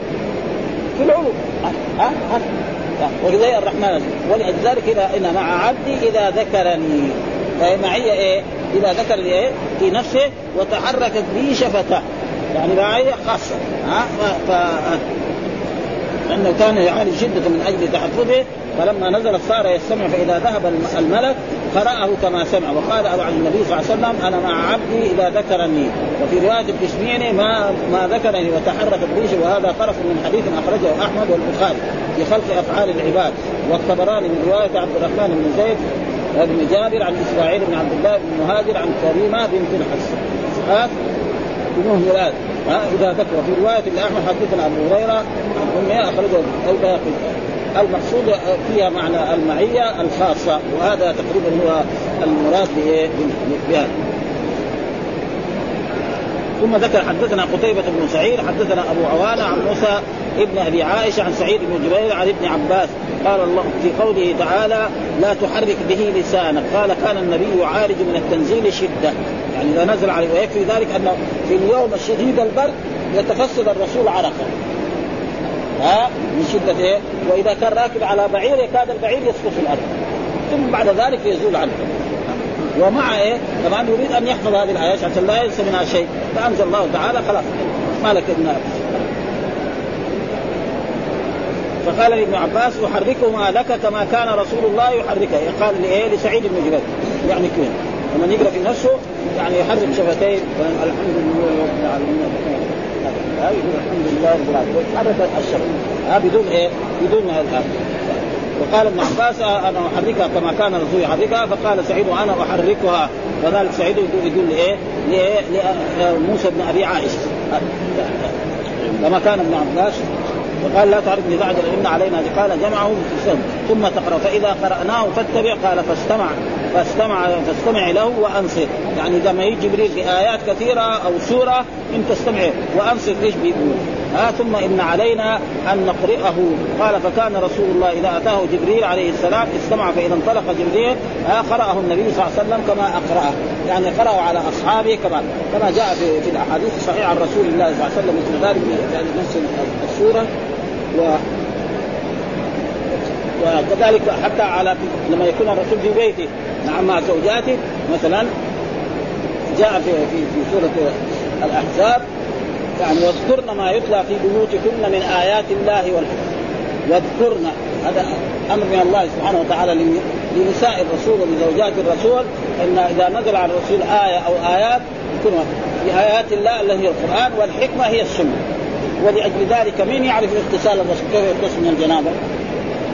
في العلو ها ها وزي الرحمن ولذلك اذا إن مع عبدي إذا ذكرني فهي معية إيه؟ إذا ذكر إيه؟ في نفسه وتحركت به شفتاه يعني معية خاصة ها ف... لأنه كان يعاني شدة من أجل تحفظه فلما نزل صار يستمع فإذا ذهب الملك قرأه كما سمع وقال عن النبي صلى الله عليه وسلم أنا مع عبدي إذا ذكرني. وفي رواية تسمعني ما ما ذكرني وتحركت ريشه وهذا طرف من حديث أخرجه أحمد والبخاري في خلق أفعال العباد. والطبراني من رواية عبد الرحمن بن زيد بن جابر عن إسماعيل بن عبد الله بن مهاجر عن كريمة بنت الحسن. مراد ها؟ إذا ذكر في رواية لاحمد حدثنا ابو هريرة عن أمه أخرجه البيهقي المقصود فيها معنى المعية الخاصة وهذا تقريبا هو المراد بهذا ثم ذكر حدثنا قتيبة بن سعيد حدثنا أبو عوانة عن موسى ابن أبي عائشة عن سعيد بن جبير عن ابن عباس. قال الله في قوله تعالى لا تحرك به لسانك. قال كان النبي يعالج من التنزيل شدة. يعني إذا نزل عليه ويكفي ذلك أنه في اليوم الشديد البرد يتفسد الرسول عرقا ها؟ من شدة إيه؟ وإذا كان راكب على بعير يكاد البعير يسقط في الأرض. ثم بعد ذلك يزول عنه. ومع إيه؟ طبعا يريد أن يحفظ هذه الآيات عشان لا ينسى منها شيء. فأنزل الله تعالى خلاص. ما لك إبن فقال لابن عباس أحركهما لك كما كان رسول الله يحركه. قال لإيه؟ لسعيد بن جبير. يعني كوين لما يقرأ في نفسه يعني يحرك شفتين الحمد لله رب العالمين. يقول الحمد لله رب العالمين. ويتحرك الشفه بدون إيه؟ بدون هذا. وقال ابن عباس أنا أحركها كما كان الرسول يحركها. فقال سعيد وأنا أحركها. وذلك سعيد يقول لإيه؟ لموسى بن أبي عائشة. كما كان ابن عباس. وقال لا تعرفني بعد إن علينا قال جمعه ثم تقرأ فإذا قرأناه فاتبع. قال فاستمع. فاستمع فاستمع له وأنصت. يعني إذا ما يجي جبريل بايات كثيرة أو سورة انت استمع وأنصت إيش بيقول؟ آه ثم إن علينا أن نقرئه. قال فكان رسول الله إذا أتاه جبريل عليه السلام استمع فإذا انطلق جبريل آه قرأه النبي صلى الله عليه وسلم كما أقرأه. يعني قرأه على أصحابه كما كما جاء في, في الأحاديث الصحيحة عن رسول الله صلى الله عليه وسلم مثل ذلك يعني نفس السورة. و وكذلك حتى على لما يكون الرسول في بيته نعم مع زوجاته مثلا جاء في في في سورة الأحزاب يعني واذكرن ما يتلى في بيوتكن من آيات الله والحكمة. واذكرن هذا أمر من الله سبحانه وتعالى لنساء الرسول ولزوجات الرسول إن إذا نزل على الرسول آية أو آيات يكون في آيات الله التي هي القرآن والحكمة هي السنة. ولأجل ذلك من يعرف اغتسال الرسول؟ كيف يغتسل من الجنابة؟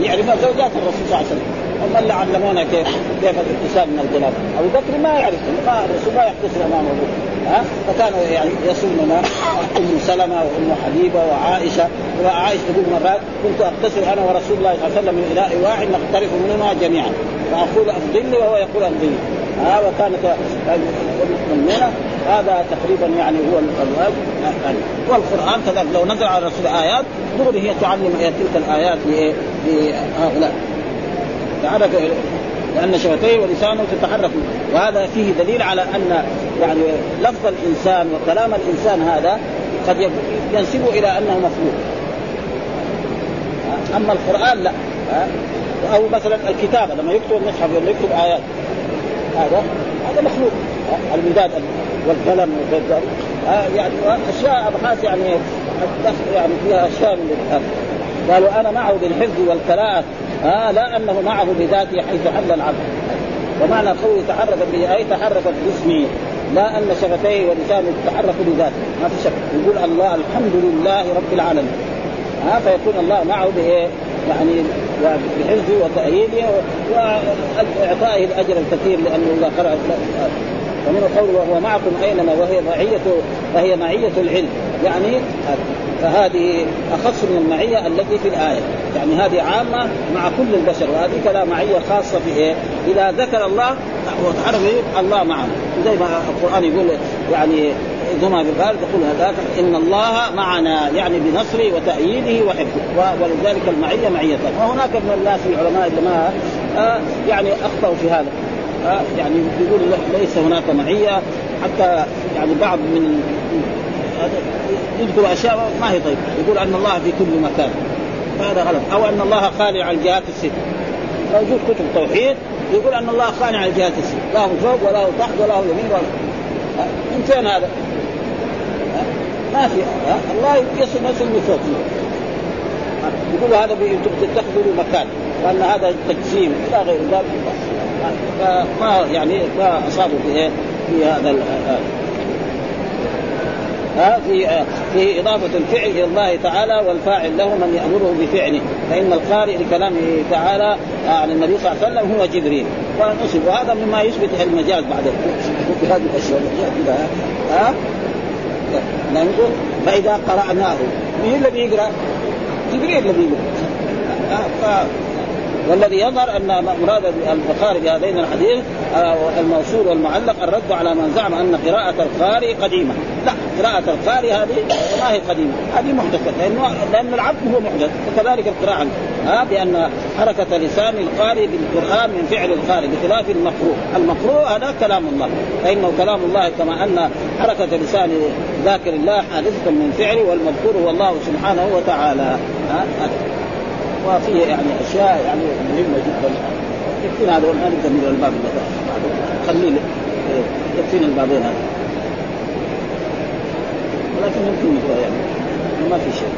يعرفها زوجات الرسول صلى الله عليه وسلم. هم اللي علمونا كيف كيف الاغتسال من الجنابه أبو بكر ما يعرف ما الرسول ما يغتسل أمام ابوه ها؟ فكان يعني يصومنا. أم سلمة وأم حبيبة وعائشة. وعائشة تقول مرات كنت اغتسل أنا ورسول الله صلى الله عليه وسلم من اناء واحد نقترف منهما جميعا. فأقول أفضلني وهو يقول أفضلني. ها؟ وكانت مننا هذا تقريبا يعني هو الواجب والقرآن كذلك. لو نزل على الرسول آيات دغري هي تعلم تلك الآيات لإيه؟ لهؤلاء تحرك لأن شفتيه ولسانه تتحرك وهذا فيه دليل على أن يعني لفظ الإنسان وكلام الإنسان هذا قد ينسب إلى أنه مخلوق. أما القرآن لا. أو مثلا الكتابة لما يكتب المصحف ولا يكتب آيات. هذا هذا مخلوق. المداد والقلم يعني أشياء أبحاث يعني يعني فيها أشياء من قالوا أنا معه بالحفظ والقراءه آه لا أنه معه بذاته حيث حل العبد. ومعنى قوله تحركت به أي تحركت باسمه. لا أن شفتيه ولسانه تتحرك بذاته. ما في شك. يقول الله الحمد لله رب العالمين. ها آه فيكون الله معه بإيه؟ يعني بحفظه وتأييده وإعطائه الأجر الكثير لأنه إذا قرأ ومن قوله وهو معكم أينما وهي معية فهي معية العلم. يعني فهذه أخص من المعية التي في الآية. يعني هذه عامة مع كل البشر وهذه لا معية خاصة في إيه؟ إذا ذكر الله وتعرف الله معه زي ما القرآن يقول يعني ثم بقال تقول هذاك إن الله معنا يعني بنصره وتأييده وحفظه. ولذلك المعية معيه وهناك من الناس العلماء اللي ما آه يعني أخطأوا في هذا. يعني يقول ليس هناك معية. حتى يعني بعض من يذكر أشياء ما هي طيب يقول أن الله في كل مكان. هذا غلط. أو أن الله خالع الجهات الست. موجود كتب توحيد يقول أن الله خالع الجهات الست. لا هو فوق ولا هو تحت ولا هو يمين ولا من فين هذا؟ ما في. الله يصل نفسه من فوق يقول هذا تتخذوا مكان. وأن هذا تجسيم إلى غير ذلك. فما يعني ما أصابوا في في هذا ها في في إضافة الفعل إلى الله تعالى والفاعل له من يأمره بفعله. فإن القارئ لكلامه تعالى عن النبي صلى الله عليه وسلم هو جبريل. ونصب وهذا مما يثبت المجاز بعد هذه الأشياء. ها؟ نقول فإذا قرأناه. مين الذي يقرأ؟ جبريل الذي يقرأ. والذي يظهر أن مراد البخاري بهذين الحديث الموصول والمعلق الرد على من زعم أن قراءة القارئ قديمة، لا قراءة القارئ هذه ما هي قديمة، هذه محدثة لأنه لأن العبد هو محدث وكذلك القراءة. ها بأن حركة لسان القارئ بالقرآن من فعل القارئ بخلاف المقروء، المقروء هذا كلام الله، فإنه كلام الله كما أن حركة لسان ذاكر الله حادثة من فعله والمذكور هو الله سبحانه وتعالى. ها وفيه يعني أشياء يعني مهمة جدا. يكفينا هذا ما نبدا من الباب خليه يكفينا البابين هذا ولكن يمكن نقرأ يعني. ما في شيء.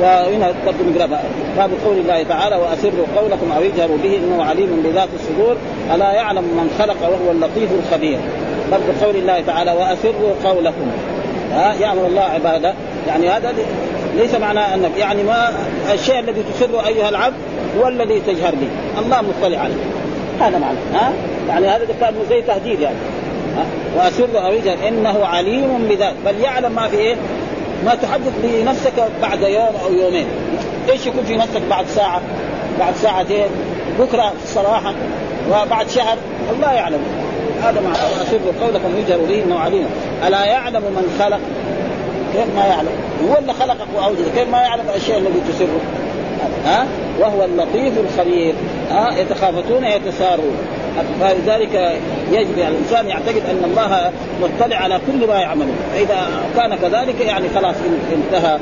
وهنا برضه نقرأ باب قول الله تعالى وأسروا قولكم أو اجهروا به إنه عليم بذات الصدور. ألا يعلم من خلق وهو اللطيف الخبير. برضه قول الله تعالى وأسروا قولكم. ها يأمر الله عباده. يعني هذا ليس معناه أنك يعني ما الشيء الذي تسره أيها العبد هو الذي تجهر به الله مطلع عليه. هذا معنى ها؟ يعني هذا كان زي تهديد يعني؟ وأسر أو يجهر إنه عليم بذلك. بل يعلم ما في إيه؟ ما تحدث لنفسك بعد يوم أو يومين. إيش يكون في نفسك بعد ساعة؟ بعد ساعتين؟ بكرة صراحة وبعد شهر؟ الله يعلم. هذا معنى. وأسر قولكم يجهر به إنه عليم. ألا يعلم من خلق؟ كيف ما يعلم؟ هو اللي خلقك وأوجدك. كيف ما يعلم الأشياء التي تسره؟ ها؟ وهو اللطيف الخبير. ها؟ يتخافتون يتسارون فلذلك يجب على الإنسان يعتقد أن الله مطلع على كل ما يعمله. فإذا كان كذلك يعني خلاص انتهى.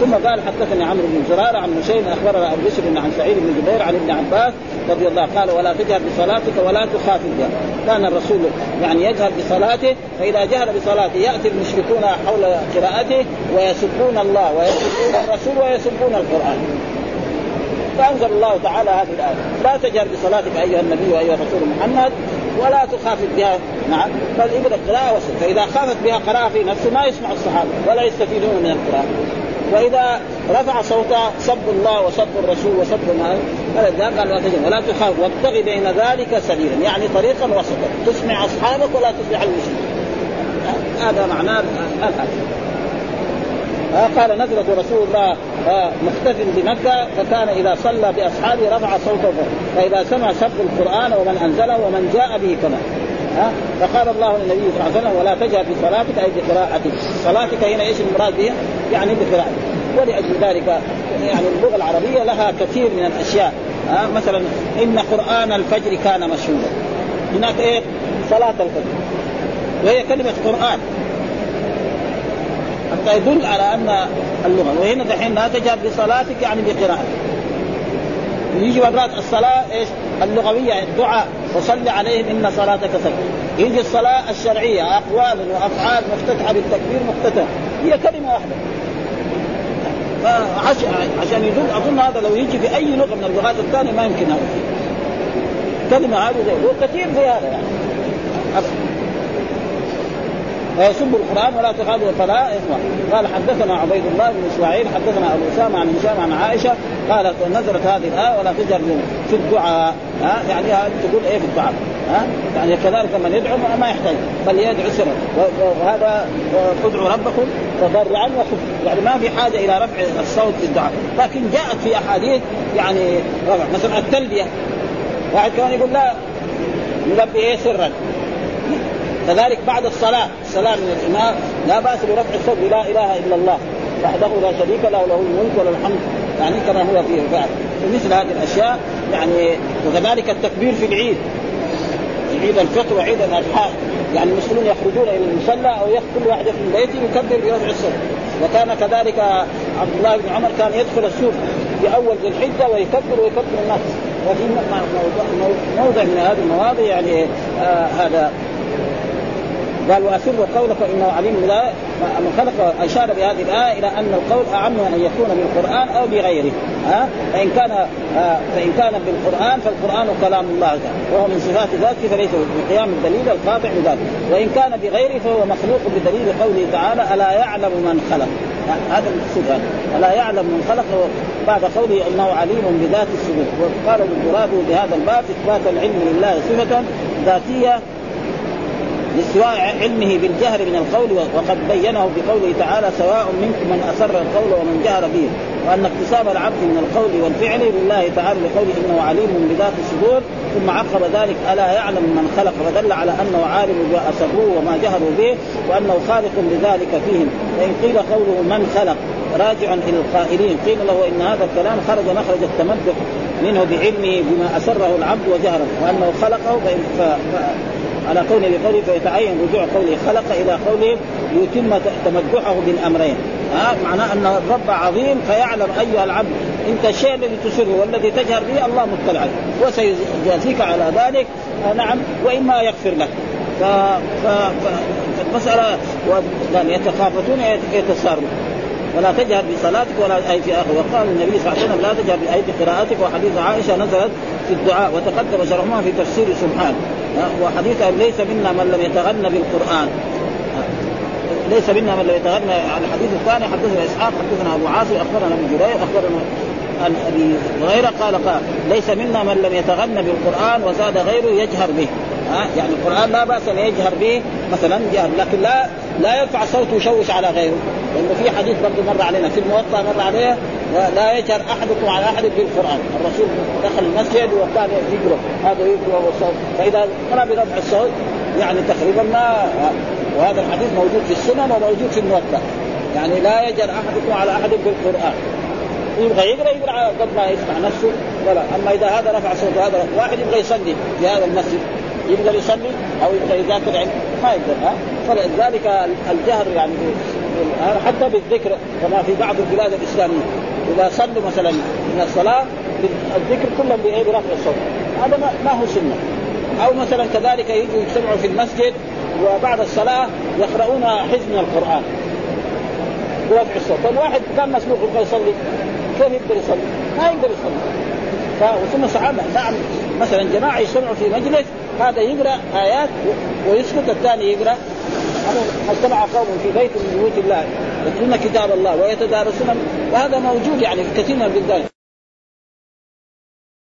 ثم قال حدثني عمرو بن زرارة عن هشيم أخبرنا أبو بشر عن سعيد بن جبير عن ابن عباس رضي الله قال ولا تجهر بصلاتك ولا تخافت بها. كان الرسول يعني يجهر بصلاته فإذا جهر بصلاته يأتي المشركون حول قراءته ويسبون الله ويسبون الرسول ويسبون القرآن. فأنزل الله تعالى هذه الآية. لا تجهر بصلاتك أيها النبي وأيها الرسول محمد ولا تخافت بها. نعم. بل ابدا قراءه وسط. فإذا خافت بها قراءه في نفسه ما يسمع الصحابة. ولا يستفيدون من القراءه وإذا رفع صوته سب الله وسب الرسول وسب ما فلذلك قال لا ولا تخاف. وابتغي بين ذلك سبيلا. يعني طريقا وسطا. تسمع أصحابك ولا تسمع المسلمين. هذا معناه. الآن قال نزلت رسول الله مختف بمكة فكان إذا صلى بأصحابه رفع صوته فإذا سمع سب القرآن ومن أنزله ومن جاء به كما. ها فقال الله للنبي صلى الله عليه وسلم ولا تجهر بصلاتك أي بقراءتك صلاتك هنا إيش المراد بها؟ يعني بقراءتك ولأجل ذلك يعني اللغة العربية لها كثير من الأشياء. ها مثلا إن قرآن الفجر كان مشهودا هناك إيه؟ صلاة الفجر. وهي كلمة قرآن. حتى يدل على أن اللغة. وهنا دحين لا تجهر بصلاتك يعني بقراءتك. يجي مرات الصلاة إيش؟ اللغوية الدعاء. وصل عليهم إن صلاتك سكن يجي الصلاة الشرعية أقوال وأفعال مفتتحه بالتكبير مفتتحه هي كلمة واحدة. عشان يدل أظن هذا لو يجي في اي لغة من اللغات الثانية ما يمكن هذا. كلمة هذه وكثير في هذا يعني. ويسب القرآن ولا تخالوا فلا اثم قال حدثنا عبيد الله بن إسماعيل حدثنا أبو أسامة عن هشام عن عائشة قالت نزلت هذه الآية ولا تجر في الدعاء. ها؟ يعني تقول إيه في الدعاء؟ ها؟ يعني كذلك من يدعو ما يحتاج بل يدعو سرا وهذا ادعوا ربكم تضرعا وخفيا يعني ما في حاجة إلى رفع الصوت في الدعاء. لكن جاءت في أحاديث يعني مثلا التلبية. واحد كمان يقول لا نلبي إيه سرا؟ كذلك بعد الصلاة الصلاة من الإمام لا بأس برفع الصوت لا إله إلا الله وحده لا شريك له له الملك وله الحمد يعني كما هو فيه فعل ومثل هذه الأشياء يعني وكذلك التكبير في العيد. عيد الفطر وعيد الأضحى. يعني المسلمون يخرجون إلى المصلى أو كل واحد من بيته يكبر برفع الصوت. وكان كذلك عبد الله بن عمر كان يدخل السوق في أول ذي الحجة ويكبر ويكبر الناس. وفي موضع من هذه المواضع يعني آه هذا. قال واسر قولك إنه عليم لا من خلق أشار بهذه الآية إلى أن القول أعم أن يكون بالقرآن أو بغيره. ها؟ فإن كان فإن كان بالقرآن فالقرآن كلام الله وهو من صفات ذاته فليس بقيام الدليل القاطع بذلك وإن كان بغيره فهو مخلوق بدليل قوله تعالى ألا يعلم من خلق؟ هذا المقصود هذا ألا يعلم من خلق؟ بعد قوله إنه عليم بذات الصدور وقال المراد بهذا الباب إثبات العلم لله صفة ذاتية لاستواء علمه بالجهر من القول وقد بينه بقوله تعالى سواء منكم من أسر القول ومن جهر به وأن اكتساب العبد من القول والفعل لله تعالى لقوله إنه عليم بذات الصدور ثم عقب ذلك ألا يعلم من خلق فدل على أنه عالم بما أسروه وما جهروا به وأنه خالق لذلك فيهم فان قيل قوله من خلق راجعا إلى القائلين قيل له إن هذا الكلام خرج مخرج التمدح منه بعلمه بما أسره العبد وجهره وأنه خلقه. على كونه بقوله فيتعين رجوع قوله خلق إلى قوله ليتم تمدحه بالأمرين. ها معناه أن الرب عظيم فيعلم أيها العبد أنت الشيء الذي تسره والذي تجهر به الله مطلع عليه. وسيجازيك على ذلك. نعم وإما يغفر لك. ف... ف... فالمساله يعني يتخافتون يتسارون. ولا تجهر بصلاتك ولا أي في آخر. وقال النبي صلى الله عليه وسلم لا تجهر باي قراءتك. وحديث عائشة نزلت في الدعاء وتقدم شرحها في تفسير سبحان. وحديث ليس منا من لم يتغنى بالقرآن. ليس منا من لم يتغنى. على الحديث الثاني حدثنا إسحاق حدثنا أبو عاصم أخبرنا ابن جرير أخبرنا عن أبي هريرة. قال قال ليس منا من لم يتغنى بالقرآن وزاد غيره يجهر به. ها يعني القرآن لا بأس أن يجهر به مثلا جهر لكن لا لا يرفع صوته يشوش على غيره. لأنه في حديث برضه مر علينا في الموطأ مر عليه لا يجهر أحدكم على أحد بالقران الرسول دخل المسجد وكان يقرا هذا يقرا والصوت فإذا قرأ برفع الصوت يعني تقريبا ما وهذا الحديث موجود في السنن وموجود في الموطأ. يعني لا يجهر أحدكم على أحد بالقران يبغى يقرأ يقرا قد ما يسمع نفسه. ولا أما إذا هذا رفع صوته هذا واحد يبغى يصلي في هذا المسجد. يقدر يصلي أو يبغى يذاكر علم ما يقدر ها؟ فلذلك الجهر يعني حتى بالذكر كما في بعض البلاد الإسلامية. إذا صلوا مثلا من الصلاة الذكر كلهم برفع الصوت. هذا ما هو سنة. أو مثلا كذلك يجوا يجتمعوا في المسجد وبعد الصلاة يقرؤون حزب من القرآن. برفع الصوت. فالواحد كان مسلوق يبغى يصلي. كيف يقدر يصلي؟ ما يقدر يصلي. ثم صحابة. نعم مثلا جماعة يجتمعوا في مجلس هذا يقرأ آيات ويسكت الثاني يقرأ اجتمع قوم في بيت من بيوت الله يتلون كتاب الله ويتدارسون وهذا موجود يعني في كثير من البلدان.